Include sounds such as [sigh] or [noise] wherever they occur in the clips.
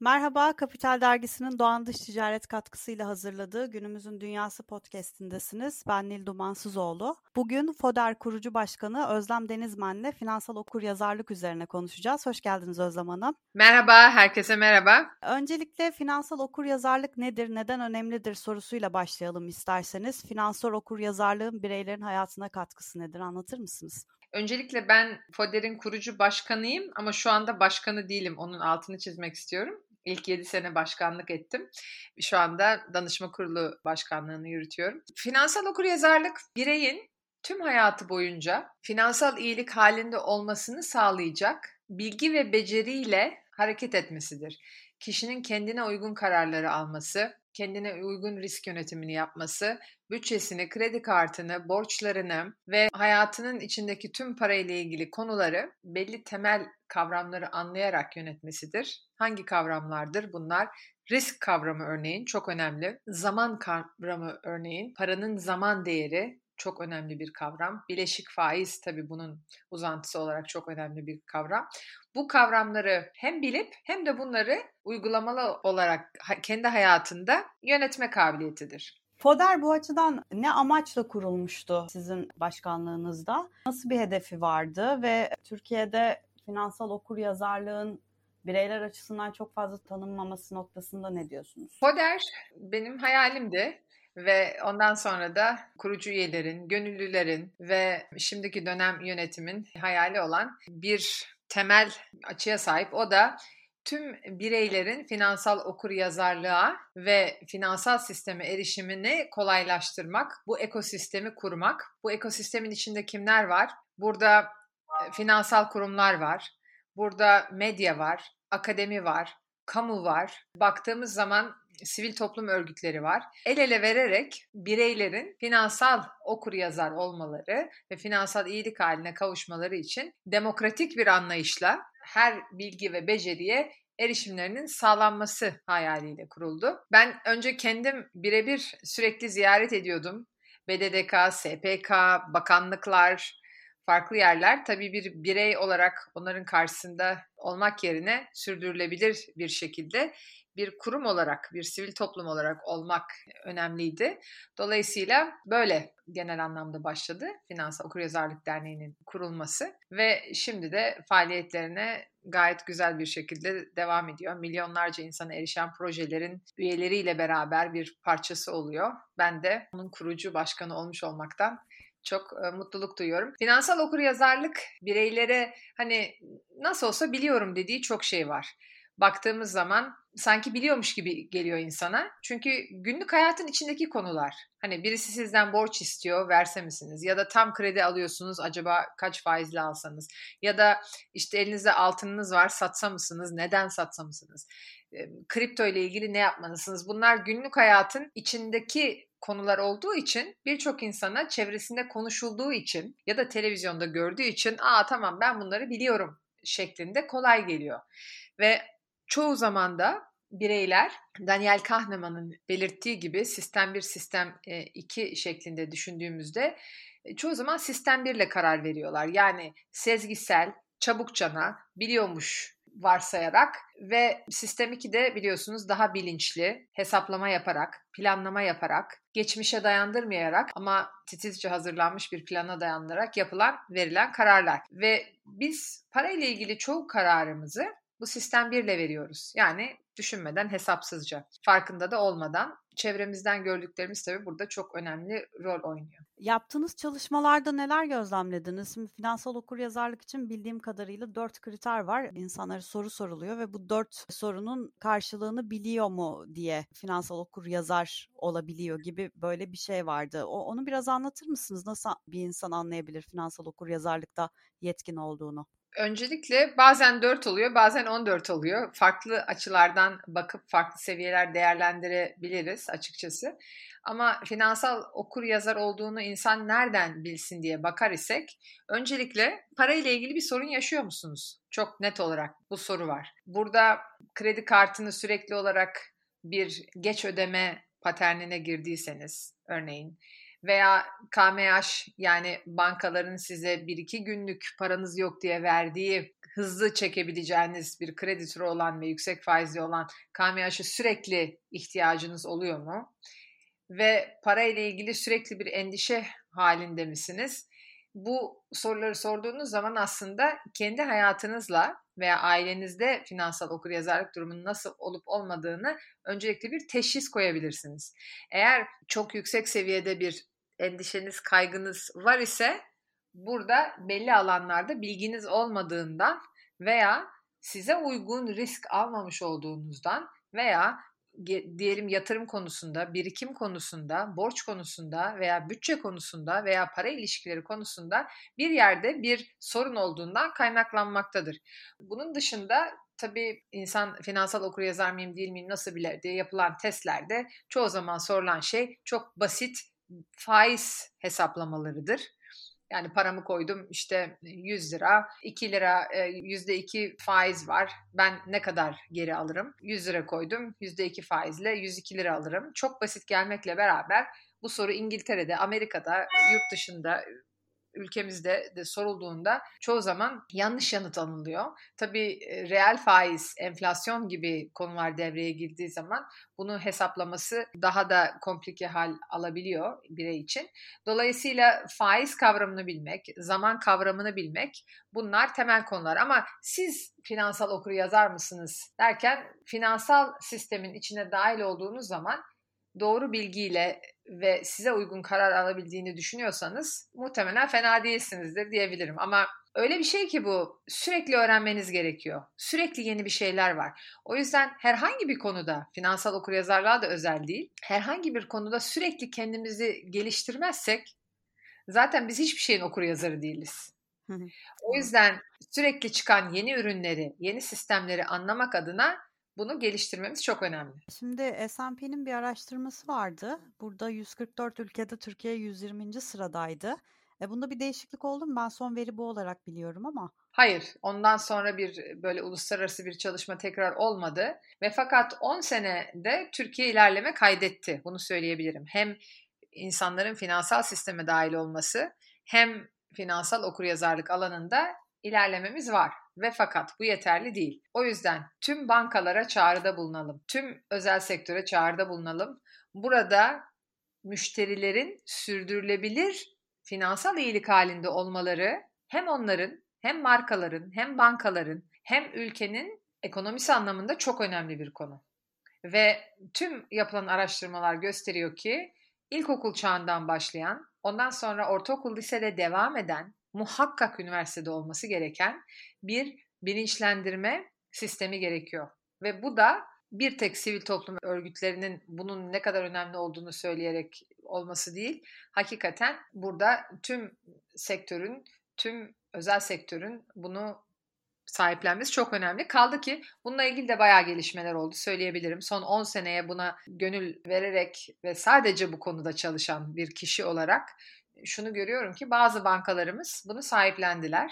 Merhaba, Kapital Dergisi'nin Doğan Dış Ticaret katkısıyla hazırladığı Günümüzün Dünyası podcast'indesiniz. Ben Nil Dumansızoğlu. Bugün FODER kurucu başkanı Özlem Denizmen'le finansal okur yazarlık üzerine konuşacağız. Hoş geldiniz Özlem Hanım. Merhaba, herkese merhaba. Öncelikle finansal okur yazarlık nedir, neden önemlidir sorusuyla başlayalım isterseniz. Finansal okur yazarlığın bireylerin hayatına katkısı nedir anlatır mısınız? Öncelikle ben FODER'in kurucu başkanıyım ama şu anda başkanı değilim. Onun altını çizmek istiyorum. İlk 7 sene başkanlık ettim. Şu anda danışma kurulu başkanlığını yürütüyorum. Finansal okuryazarlık bireyin tüm hayatı boyunca finansal iyilik halinde olmasını sağlayacak bilgi ve beceriyle hareket etmesidir. Kişinin kendine uygun kararları alması, kendine uygun risk yönetimini yapması, bütçesini, kredi kartını, borçlarını ve hayatının içindeki tüm parayla ilgili konuları belli temel kavramları anlayarak yönetmesidir. Hangi kavramlardır bunlar? Risk kavramı örneğin çok önemli. Zaman kavramı örneğin paranın zaman değeri çok önemli bir kavram. Bileşik faiz tabii bunun uzantısı olarak çok önemli bir kavram. Bu kavramları hem bilip hem de bunları uygulamalı olarak kendi hayatında yönetme kabiliyetidir. FODER bu açıdan ne amaçla kurulmuştu sizin başkanlığınızda? Nasıl bir hedefi vardı ve Türkiye'de finansal okur yazarlığın bireyler açısından çok fazla tanınmaması noktasında ne diyorsunuz? FODER benim hayalimdi ve ondan sonra da kurucu üyelerin, gönüllülerin ve şimdiki dönem yönetimin hayali olan bir temel açıya sahip. O da tüm bireylerin finansal okur yazarlığa ve finansal sisteme erişimini kolaylaştırmak, bu ekosistemi kurmak. Bu ekosistemin içinde kimler var? Burada e, finansal kurumlar var, burada medya var, akademi var, kamu var. Baktığımız zaman sivil toplum örgütleri var. El ele vererek bireylerin finansal okur yazar olmaları ve finansal iyilik haline kavuşmaları için demokratik bir anlayışla her bilgi ve beceriye erişimlerinin sağlanması hayaliyle kuruldu. Ben önce kendim birebir sürekli ziyaret ediyordum. BDDK, SPK, bakanlıklar, farklı yerler tabii bir birey olarak onların karşısında olmak yerine sürdürülebilir bir şekilde bir kurum olarak, bir sivil toplum olarak olmak önemliydi. Dolayısıyla böyle genel anlamda başladı Finansal Okuryazarlık Derneği'nin kurulması ve şimdi de faaliyetlerine gayet güzel bir şekilde devam ediyor. Milyonlarca insana erişen projelerin üyeleriyle beraber bir parçası oluyor. Ben de onun kurucu başkanı olmuş olmaktan çok e, mutluluk duyuyorum. Finansal okuryazarlık bireylere hani nasıl olsa biliyorum dediği çok şey var. Baktığımız zaman sanki biliyormuş gibi geliyor insana. Çünkü günlük hayatın içindeki konular. Hani birisi sizden borç istiyor, verse misiniz? Ya da tam kredi alıyorsunuz, acaba kaç faizle alsanız? Ya da işte elinizde altınınız var, satsa mısınız? Neden satsa mısınız? Kripto ile ilgili ne yapmalısınız? Bunlar günlük hayatın içindeki konular olduğu için birçok insana çevresinde konuşulduğu için ya da televizyonda gördüğü için aa tamam ben bunları biliyorum şeklinde kolay geliyor. Ve çoğu zaman da bireyler Daniel Kahneman'ın belirttiği gibi sistem 1 sistem 2 e, şeklinde düşündüğümüzde e, çoğu zaman sistem 1 ile karar veriyorlar. Yani sezgisel, çabukçana, biliyormuş varsayarak ve sistem 2 de biliyorsunuz daha bilinçli, hesaplama yaparak, planlama yaparak, geçmişe dayandırmayarak ama titizce hazırlanmış bir plana dayandırarak yapılan, verilen kararlar. Ve biz parayla ilgili çoğu kararımızı bu sistem birle veriyoruz. Yani düşünmeden, hesapsızca, farkında da olmadan çevremizden gördüklerimiz tabii burada çok önemli rol oynuyor. Yaptığınız çalışmalarda neler gözlemlediniz? Şimdi finansal okuryazarlık için bildiğim kadarıyla dört kriter var. İnsanlara soru soruluyor ve bu dört sorunun karşılığını biliyor mu diye finansal okuryazar olabiliyor gibi böyle bir şey vardı. O, onu biraz anlatır mısınız? Nasıl bir insan anlayabilir finansal okuryazarlıkta yetkin olduğunu? Öncelikle bazen 4 oluyor, bazen 14 oluyor. Farklı açılardan bakıp farklı seviyeler değerlendirebiliriz açıkçası. Ama finansal okur yazar olduğunu insan nereden bilsin diye bakar isek, öncelikle parayla ilgili bir sorun yaşıyor musunuz? Çok net olarak bu soru var. Burada kredi kartını sürekli olarak bir geç ödeme paternine girdiyseniz örneğin veya KMH yani bankaların size bir iki günlük paranız yok diye verdiği hızlı çekebileceğiniz bir kredi türü olan ve yüksek faizli olan KMH'ı sürekli ihtiyacınız oluyor mu? Ve para ile ilgili sürekli bir endişe halinde misiniz? Bu soruları sorduğunuz zaman aslında kendi hayatınızla veya ailenizde finansal okuryazarlık durumunun nasıl olup olmadığını öncelikle bir teşhis koyabilirsiniz. Eğer çok yüksek seviyede bir endişeniz, kaygınız var ise burada belli alanlarda bilginiz olmadığından veya size uygun risk almamış olduğunuzdan veya diyelim yatırım konusunda, birikim konusunda, borç konusunda veya bütçe konusunda veya para ilişkileri konusunda bir yerde bir sorun olduğundan kaynaklanmaktadır. Bunun dışında tabii insan finansal okur yazar mıyım değil miyim nasıl bilir diye yapılan testlerde çoğu zaman sorulan şey çok basit faiz hesaplamalarıdır. Yani paramı koydum işte 100 lira, 2 lira %2 faiz var. Ben ne kadar geri alırım? 100 lira koydum, %2 faizle 102 lira alırım. Çok basit gelmekle beraber bu soru İngiltere'de, Amerika'da, yurt dışında ülkemizde de sorulduğunda çoğu zaman yanlış yanıt alınıyor. Tabii e, reel faiz, enflasyon gibi konular devreye girdiği zaman bunu hesaplaması daha da komplike hal alabiliyor birey için. Dolayısıyla faiz kavramını bilmek, zaman kavramını bilmek bunlar temel konular. Ama siz finansal okur yazar mısınız derken finansal sistemin içine dahil olduğunuz zaman doğru bilgiyle ve size uygun karar alabildiğini düşünüyorsanız muhtemelen fena değilsinizdir diyebilirim. Ama öyle bir şey ki bu sürekli öğrenmeniz gerekiyor. Sürekli yeni bir şeyler var. O yüzden herhangi bir konuda finansal okuryazarlığa da özel değil. Herhangi bir konuda sürekli kendimizi geliştirmezsek zaten biz hiçbir şeyin okuryazarı değiliz. O yüzden sürekli çıkan yeni ürünleri, yeni sistemleri anlamak adına bunu geliştirmemiz çok önemli. Şimdi S&P'nin bir araştırması vardı. Burada 144 ülkede Türkiye 120. sıradaydı. E bunda bir değişiklik oldu mu? Ben son veri bu olarak biliyorum ama. Hayır, ondan sonra bir böyle uluslararası bir çalışma tekrar olmadı ve fakat 10 senede Türkiye ilerleme kaydetti. Bunu söyleyebilirim. Hem insanların finansal sisteme dahil olması hem finansal okuryazarlık alanında ilerlememiz var ve fakat bu yeterli değil. O yüzden tüm bankalara çağrıda bulunalım. Tüm özel sektöre çağrıda bulunalım. Burada müşterilerin sürdürülebilir finansal iyilik halinde olmaları hem onların hem markaların hem bankaların hem ülkenin ekonomisi anlamında çok önemli bir konu. Ve tüm yapılan araştırmalar gösteriyor ki ilkokul çağından başlayan, ondan sonra ortaokul lisede devam eden muhakkak üniversitede olması gereken bir bilinçlendirme sistemi gerekiyor. Ve bu da bir tek sivil toplum örgütlerinin bunun ne kadar önemli olduğunu söyleyerek olması değil. Hakikaten burada tüm sektörün, tüm özel sektörün bunu sahiplenmesi çok önemli. Kaldı ki bununla ilgili de bayağı gelişmeler oldu söyleyebilirim. Son 10 seneye buna gönül vererek ve sadece bu konuda çalışan bir kişi olarak şunu görüyorum ki bazı bankalarımız bunu sahiplendiler.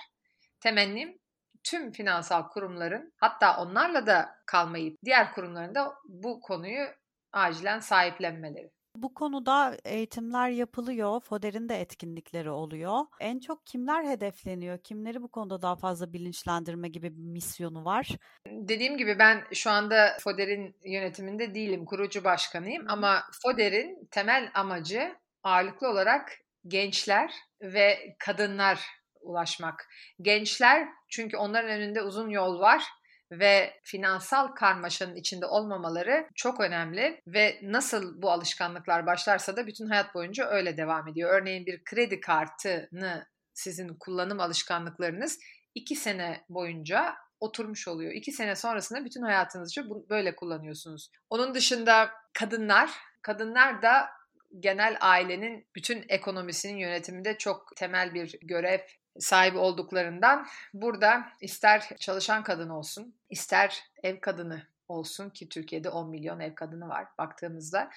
Temennim tüm finansal kurumların hatta onlarla da kalmayıp diğer kurumların da bu konuyu acilen sahiplenmeleri. Bu konuda eğitimler yapılıyor, FODER'in de etkinlikleri oluyor. En çok kimler hedefleniyor? Kimleri bu konuda daha fazla bilinçlendirme gibi bir misyonu var? Dediğim gibi ben şu anda FODER'in yönetiminde değilim, kurucu başkanıyım ama FODER'in temel amacı ağırlıklı olarak gençler ve kadınlar ulaşmak. Gençler çünkü onların önünde uzun yol var ve finansal karmaşanın içinde olmamaları çok önemli ve nasıl bu alışkanlıklar başlarsa da bütün hayat boyunca öyle devam ediyor. Örneğin bir kredi kartını sizin kullanım alışkanlıklarınız iki sene boyunca oturmuş oluyor. İki sene sonrasında bütün hayatınızca böyle kullanıyorsunuz. Onun dışında kadınlar, kadınlar da genel ailenin bütün ekonomisinin yönetiminde çok temel bir görev sahibi olduklarından burada ister çalışan kadın olsun, ister ev kadını olsun ki Türkiye'de 10 milyon ev kadını var baktığımızda.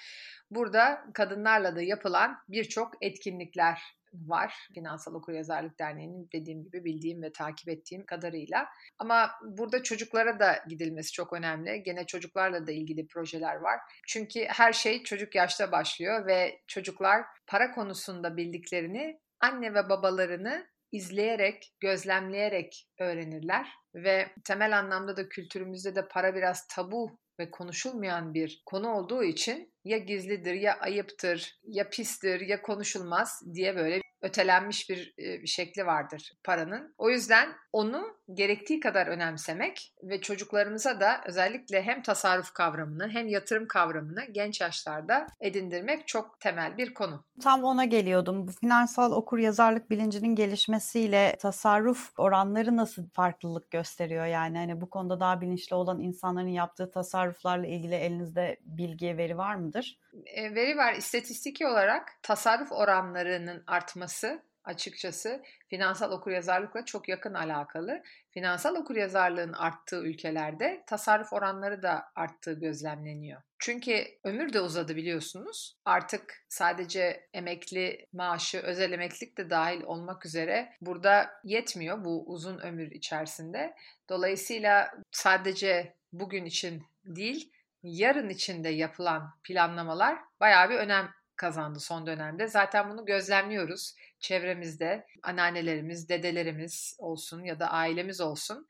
Burada kadınlarla da yapılan birçok etkinlikler var. Finansal Okuryazarlık Derneği'nin dediğim gibi bildiğim ve takip ettiğim kadarıyla. Ama burada çocuklara da gidilmesi çok önemli. Gene çocuklarla da ilgili projeler var. Çünkü her şey çocuk yaşta başlıyor ve çocuklar para konusunda bildiklerini anne ve babalarını izleyerek, gözlemleyerek öğrenirler ve temel anlamda da kültürümüzde de para biraz tabu ve konuşulmayan bir konu olduğu için ya gizlidir ya ayıptır ya pistir ya konuşulmaz diye böyle ötelenmiş bir, bir şekli vardır paranın. O yüzden onu gerektiği kadar önemsemek ve çocuklarımıza da özellikle hem tasarruf kavramını hem yatırım kavramını genç yaşlarda edindirmek çok temel bir konu. Tam ona geliyordum. Bu finansal okur yazarlık bilincinin gelişmesiyle tasarruf oranları nasıl farklılık gösteriyor? Yani hani bu konuda daha bilinçli olan insanların yaptığı tasarruflarla ilgili elinizde bilgi, veri var mıdır? E, veri var. İstatistiki olarak tasarruf oranlarının artması açıkçası finansal okuryazarlıkla çok yakın alakalı. Finansal okuryazarlığın arttığı ülkelerde tasarruf oranları da arttığı gözlemleniyor. Çünkü ömür de uzadı biliyorsunuz. Artık sadece emekli maaşı, özel emeklilik de dahil olmak üzere burada yetmiyor bu uzun ömür içerisinde. Dolayısıyla sadece bugün için değil, yarın içinde yapılan planlamalar bayağı bir önem kazandı son dönemde. Zaten bunu gözlemliyoruz çevremizde. Anneannelerimiz, dedelerimiz olsun ya da ailemiz olsun.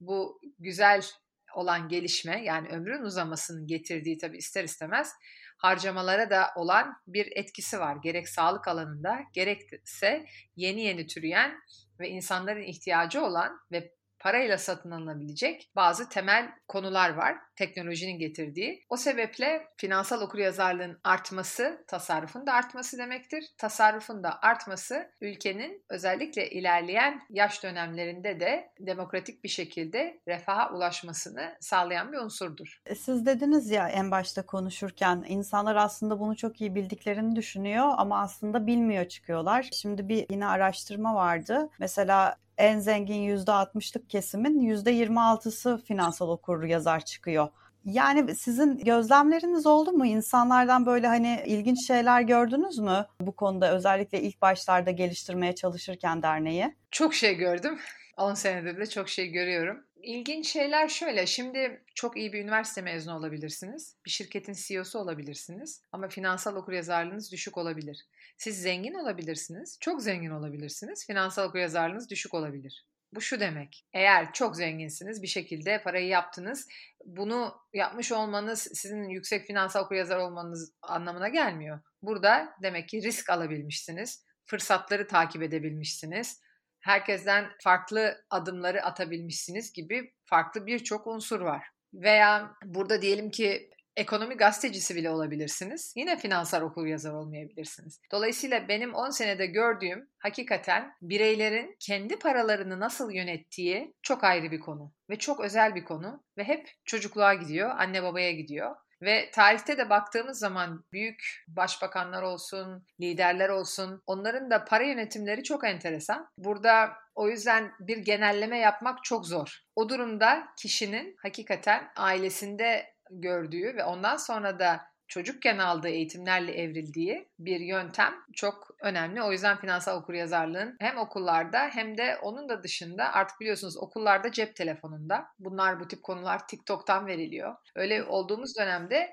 Bu güzel olan gelişme yani ömrün uzamasının getirdiği tabii ister istemez harcamalara da olan bir etkisi var. Gerek sağlık alanında gerekse yeni yeni türeyen ve insanların ihtiyacı olan ve parayla satın alınabilecek bazı temel konular var teknolojinin getirdiği. O sebeple finansal okuryazarlığın artması tasarrufun da artması demektir. Tasarrufun da artması ülkenin özellikle ilerleyen yaş dönemlerinde de demokratik bir şekilde refaha ulaşmasını sağlayan bir unsurdur. E, siz dediniz ya en başta konuşurken insanlar aslında bunu çok iyi bildiklerini düşünüyor ama aslında bilmiyor çıkıyorlar. Şimdi bir yine araştırma vardı. Mesela en zengin %60'lık kesimin %26'sı finansal okur yazar çıkıyor. Yani sizin gözlemleriniz oldu mu? İnsanlardan böyle hani ilginç şeyler gördünüz mü bu konuda özellikle ilk başlarda geliştirmeye çalışırken derneği? Çok şey gördüm. 10 senedir de çok şey görüyorum. İlginç şeyler şöyle. Şimdi çok iyi bir üniversite mezunu olabilirsiniz. Bir şirketin CEO'su olabilirsiniz. Ama finansal okuryazarlığınız düşük olabilir. Siz zengin olabilirsiniz. Çok zengin olabilirsiniz. Finansal okuryazarlığınız düşük olabilir. Bu şu demek. Eğer çok zenginsiniz bir şekilde parayı yaptınız. Bunu yapmış olmanız sizin yüksek finansal okuryazar olmanız anlamına gelmiyor. Burada demek ki risk alabilmişsiniz. Fırsatları takip edebilmişsiniz herkesten farklı adımları atabilmişsiniz gibi farklı birçok unsur var. Veya burada diyelim ki ekonomi gazetecisi bile olabilirsiniz. Yine finansal okul yazar olmayabilirsiniz. Dolayısıyla benim 10 senede gördüğüm hakikaten bireylerin kendi paralarını nasıl yönettiği çok ayrı bir konu ve çok özel bir konu ve hep çocukluğa gidiyor, anne babaya gidiyor. Ve tarihte de baktığımız zaman büyük başbakanlar olsun, liderler olsun onların da para yönetimleri çok enteresan. Burada o yüzden bir genelleme yapmak çok zor. O durumda kişinin hakikaten ailesinde gördüğü ve ondan sonra da çocukken aldığı eğitimlerle evrildiği bir yöntem çok önemli. O yüzden finansal okuryazarlığın hem okullarda hem de onun da dışında artık biliyorsunuz okullarda cep telefonunda bunlar bu tip konular TikTok'tan veriliyor. Öyle olduğumuz dönemde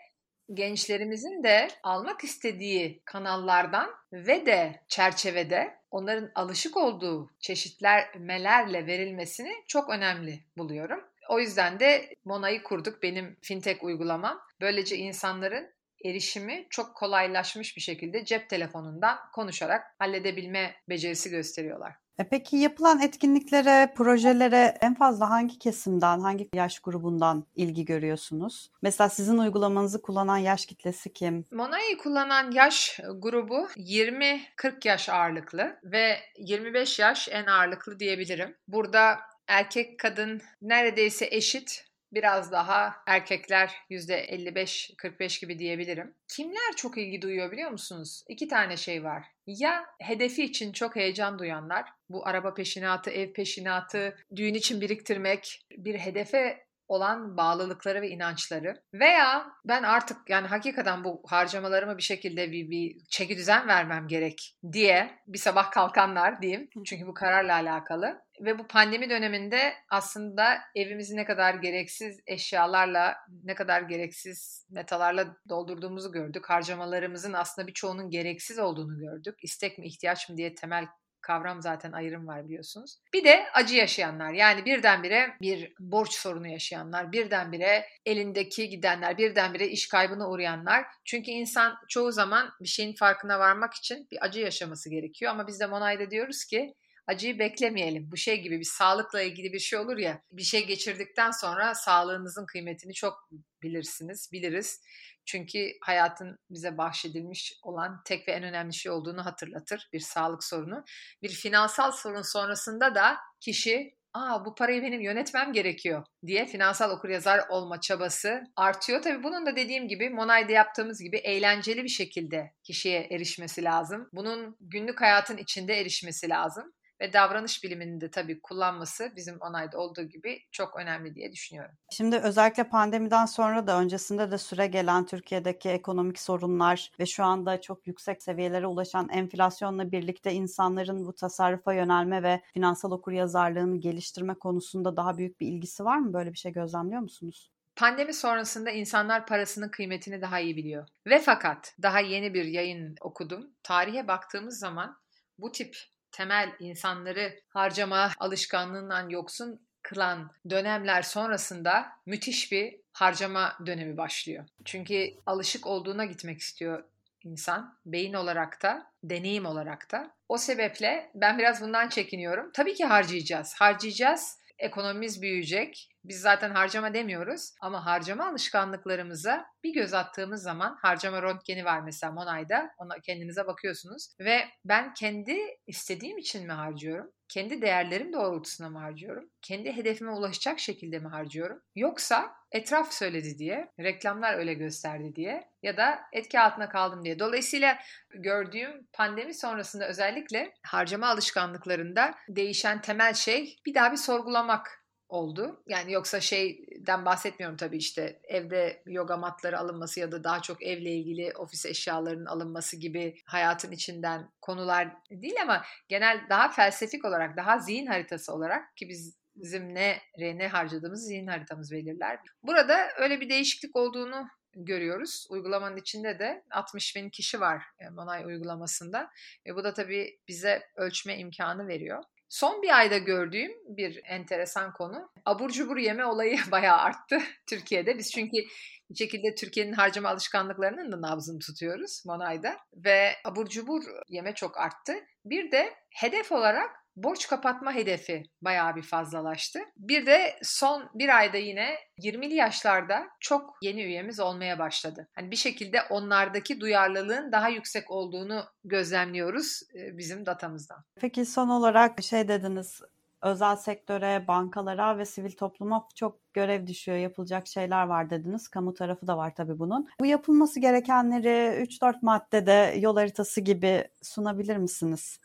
gençlerimizin de almak istediği kanallardan ve de çerçevede onların alışık olduğu çeşitlermelerle verilmesini çok önemli buluyorum. O yüzden de Mona'yı kurduk benim fintech uygulamam. Böylece insanların erişimi çok kolaylaşmış bir şekilde cep telefonundan konuşarak halledebilme becerisi gösteriyorlar. E peki yapılan etkinliklere, projelere en fazla hangi kesimden, hangi yaş grubundan ilgi görüyorsunuz? Mesela sizin uygulamanızı kullanan yaş kitlesi kim? Mona'yı kullanan yaş grubu 20-40 yaş ağırlıklı ve 25 yaş en ağırlıklı diyebilirim. Burada erkek kadın neredeyse eşit biraz daha erkekler %55-45 gibi diyebilirim. Kimler çok ilgi duyuyor biliyor musunuz? İki tane şey var. Ya hedefi için çok heyecan duyanlar, bu araba peşinatı, ev peşinatı, düğün için biriktirmek, bir hedefe olan bağlılıkları ve inançları veya ben artık yani hakikaten bu harcamalarımı bir şekilde bir, bir çeki düzen vermem gerek diye bir sabah kalkanlar diyeyim. Çünkü bu kararla alakalı. Ve bu pandemi döneminde aslında evimizi ne kadar gereksiz eşyalarla, ne kadar gereksiz metalarla doldurduğumuzu gördük. Harcamalarımızın aslında birçoğunun gereksiz olduğunu gördük. İstek mi ihtiyaç mı diye temel kavram zaten ayrım var biliyorsunuz. Bir de acı yaşayanlar yani birdenbire bir borç sorunu yaşayanlar, birdenbire elindeki gidenler, birdenbire iş kaybına uğrayanlar. Çünkü insan çoğu zaman bir şeyin farkına varmak için bir acı yaşaması gerekiyor ama biz de Monay'da diyoruz ki acıyı beklemeyelim. Bu şey gibi bir sağlıkla ilgili bir şey olur ya bir şey geçirdikten sonra sağlığınızın kıymetini çok bilirsiniz, biliriz. Çünkü hayatın bize bahşedilmiş olan tek ve en önemli şey olduğunu hatırlatır bir sağlık sorunu. Bir finansal sorun sonrasında da kişi aa bu parayı benim yönetmem gerekiyor diye finansal okuryazar olma çabası artıyor. Tabii bunun da dediğim gibi Monay'da yaptığımız gibi eğlenceli bir şekilde kişiye erişmesi lazım. Bunun günlük hayatın içinde erişmesi lazım ve davranış bilimini de tabii kullanması bizim onayda olduğu gibi çok önemli diye düşünüyorum. Şimdi özellikle pandemiden sonra da öncesinde de süre gelen Türkiye'deki ekonomik sorunlar ve şu anda çok yüksek seviyelere ulaşan enflasyonla birlikte insanların bu tasarrufa yönelme ve finansal okuryazarlığını geliştirme konusunda daha büyük bir ilgisi var mı? Böyle bir şey gözlemliyor musunuz? Pandemi sonrasında insanlar parasının kıymetini daha iyi biliyor. Ve fakat daha yeni bir yayın okudum. Tarihe baktığımız zaman bu tip temel insanları harcama alışkanlığından yoksun kılan dönemler sonrasında müthiş bir harcama dönemi başlıyor. Çünkü alışık olduğuna gitmek istiyor insan beyin olarak da deneyim olarak da. O sebeple ben biraz bundan çekiniyorum. Tabii ki harcayacağız. Harcayacağız. Ekonomimiz büyüyecek. Biz zaten harcama demiyoruz ama harcama alışkanlıklarımıza bir göz attığımız zaman harcama röntgeni var mesela Monay'da. Ona kendinize bakıyorsunuz ve ben kendi istediğim için mi harcıyorum? Kendi değerlerim doğrultusunda mı harcıyorum? Kendi hedefime ulaşacak şekilde mi harcıyorum? Yoksa etraf söyledi diye, reklamlar öyle gösterdi diye ya da etki altına kaldım diye. Dolayısıyla gördüğüm pandemi sonrasında özellikle harcama alışkanlıklarında değişen temel şey bir daha bir sorgulamak oldu. Yani yoksa şeyden bahsetmiyorum tabii işte evde yoga matları alınması ya da daha çok evle ilgili ofis eşyalarının alınması gibi hayatın içinden konular değil ama genel daha felsefik olarak, daha zihin haritası olarak ki biz bizim ne ne harcadığımız zihin haritamız belirler. Burada öyle bir değişiklik olduğunu görüyoruz. Uygulamanın içinde de 60 bin kişi var e, Monay uygulamasında. Ve bu da tabii bize ölçme imkanı veriyor. Son bir ayda gördüğüm bir enteresan konu abur cubur yeme olayı [laughs] bayağı arttı Türkiye'de. Biz çünkü bir şekilde Türkiye'nin harcama alışkanlıklarının da nabzını tutuyoruz Monay'da ve abur cubur yeme çok arttı. Bir de hedef olarak borç kapatma hedefi bayağı bir fazlalaştı. Bir de son bir ayda yine 20'li yaşlarda çok yeni üyemiz olmaya başladı. Hani bir şekilde onlardaki duyarlılığın daha yüksek olduğunu gözlemliyoruz bizim datamızdan. Peki son olarak şey dediniz özel sektöre, bankalara ve sivil topluma çok görev düşüyor, yapılacak şeyler var dediniz. Kamu tarafı da var tabii bunun. Bu yapılması gerekenleri 3-4 maddede yol haritası gibi sunabilir misiniz?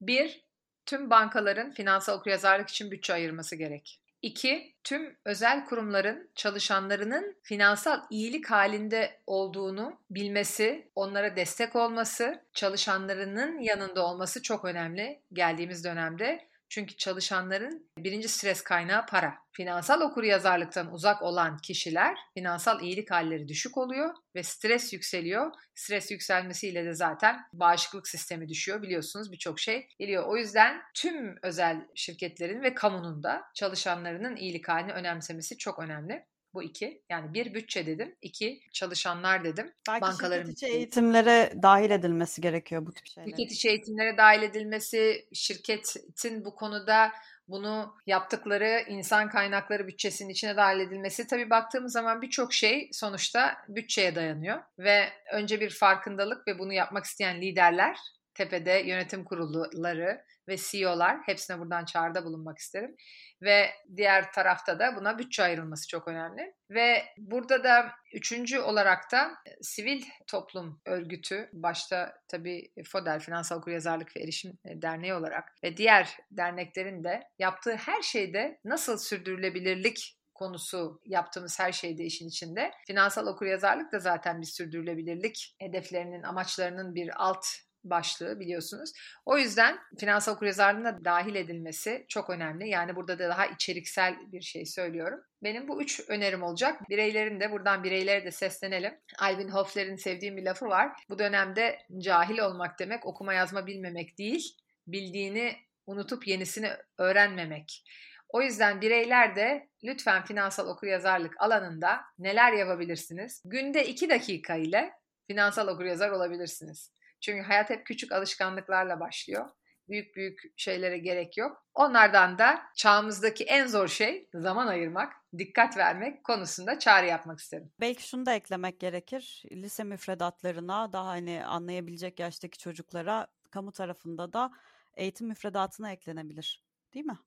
Bir, tüm bankaların finansal okuryazarlık için bütçe ayırması gerek. İki, tüm özel kurumların çalışanlarının finansal iyilik halinde olduğunu bilmesi, onlara destek olması, çalışanlarının yanında olması çok önemli geldiğimiz dönemde. Çünkü çalışanların birinci stres kaynağı para. Finansal okuryazarlıktan uzak olan kişiler finansal iyilik halleri düşük oluyor ve stres yükseliyor. Stres yükselmesiyle de zaten bağışıklık sistemi düşüyor biliyorsunuz birçok şey geliyor. O yüzden tüm özel şirketlerin ve kamunun da çalışanlarının iyilik halini önemsemesi çok önemli. Bu iki. Yani bir bütçe dedim. iki çalışanlar dedim. Belki Bankaların şirket içi eğitimlere dahil edilmesi gerekiyor bu tip şeyler. Şirket içi eğitimlere dahil edilmesi, şirketin bu konuda bunu yaptıkları insan kaynakları bütçesinin içine dahil edilmesi tabii baktığımız zaman birçok şey sonuçta bütçeye dayanıyor ve önce bir farkındalık ve bunu yapmak isteyen liderler tepede yönetim kurulları ve CEO'lar hepsine buradan çağrıda bulunmak isterim. Ve diğer tarafta da buna bütçe ayrılması çok önemli. Ve burada da üçüncü olarak da e, sivil toplum örgütü, başta tabii FODEL, Finansal Okuryazarlık ve Erişim e, Derneği olarak ve diğer derneklerin de yaptığı her şeyde nasıl sürdürülebilirlik konusu yaptığımız her şeyde işin içinde. Finansal okuryazarlık da zaten bir sürdürülebilirlik hedeflerinin, amaçlarının bir alt başlığı biliyorsunuz. O yüzden finansal okuryazarlığına dahil edilmesi çok önemli. Yani burada da daha içeriksel bir şey söylüyorum. Benim bu üç önerim olacak. Bireylerin de buradan bireylere de seslenelim. Alvin Hoffler'in sevdiğim bir lafı var. Bu dönemde cahil olmak demek okuma yazma bilmemek değil bildiğini unutup yenisini öğrenmemek. O yüzden bireyler de lütfen finansal okuryazarlık alanında neler yapabilirsiniz? Günde 2 dakika ile finansal okuryazar olabilirsiniz. Çünkü hayat hep küçük alışkanlıklarla başlıyor. Büyük büyük şeylere gerek yok. Onlardan da çağımızdaki en zor şey zaman ayırmak, dikkat vermek konusunda çağrı yapmak isterim. Belki şunu da eklemek gerekir. Lise müfredatlarına daha hani anlayabilecek yaştaki çocuklara kamu tarafında da eğitim müfredatına eklenebilir. Değil mi?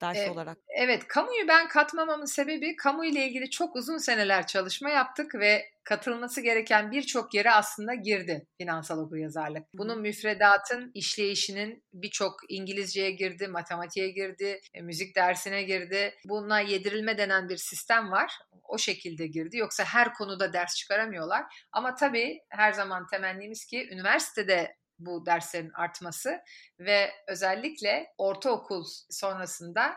Ders e, olarak. Evet, kamuyu ben katmamamın sebebi kamu ile ilgili çok uzun seneler çalışma yaptık ve katılması gereken birçok yere aslında girdi finansal okuryazarlık. Bunun müfredatın işleyişinin birçok İngilizceye girdi, matematiğe girdi, e, müzik dersine girdi. Buna yedirilme denen bir sistem var. O şekilde girdi. Yoksa her konuda ders çıkaramıyorlar. Ama tabii her zaman temennimiz ki üniversitede bu derslerin artması ve özellikle ortaokul sonrasında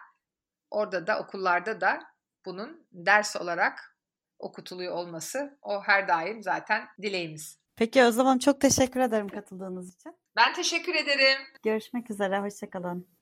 orada da okullarda da bunun ders olarak okutuluyor olması o her daim zaten dileğimiz. Peki o zaman çok teşekkür ederim katıldığınız için. Ben teşekkür ederim. Görüşmek üzere, hoşçakalın.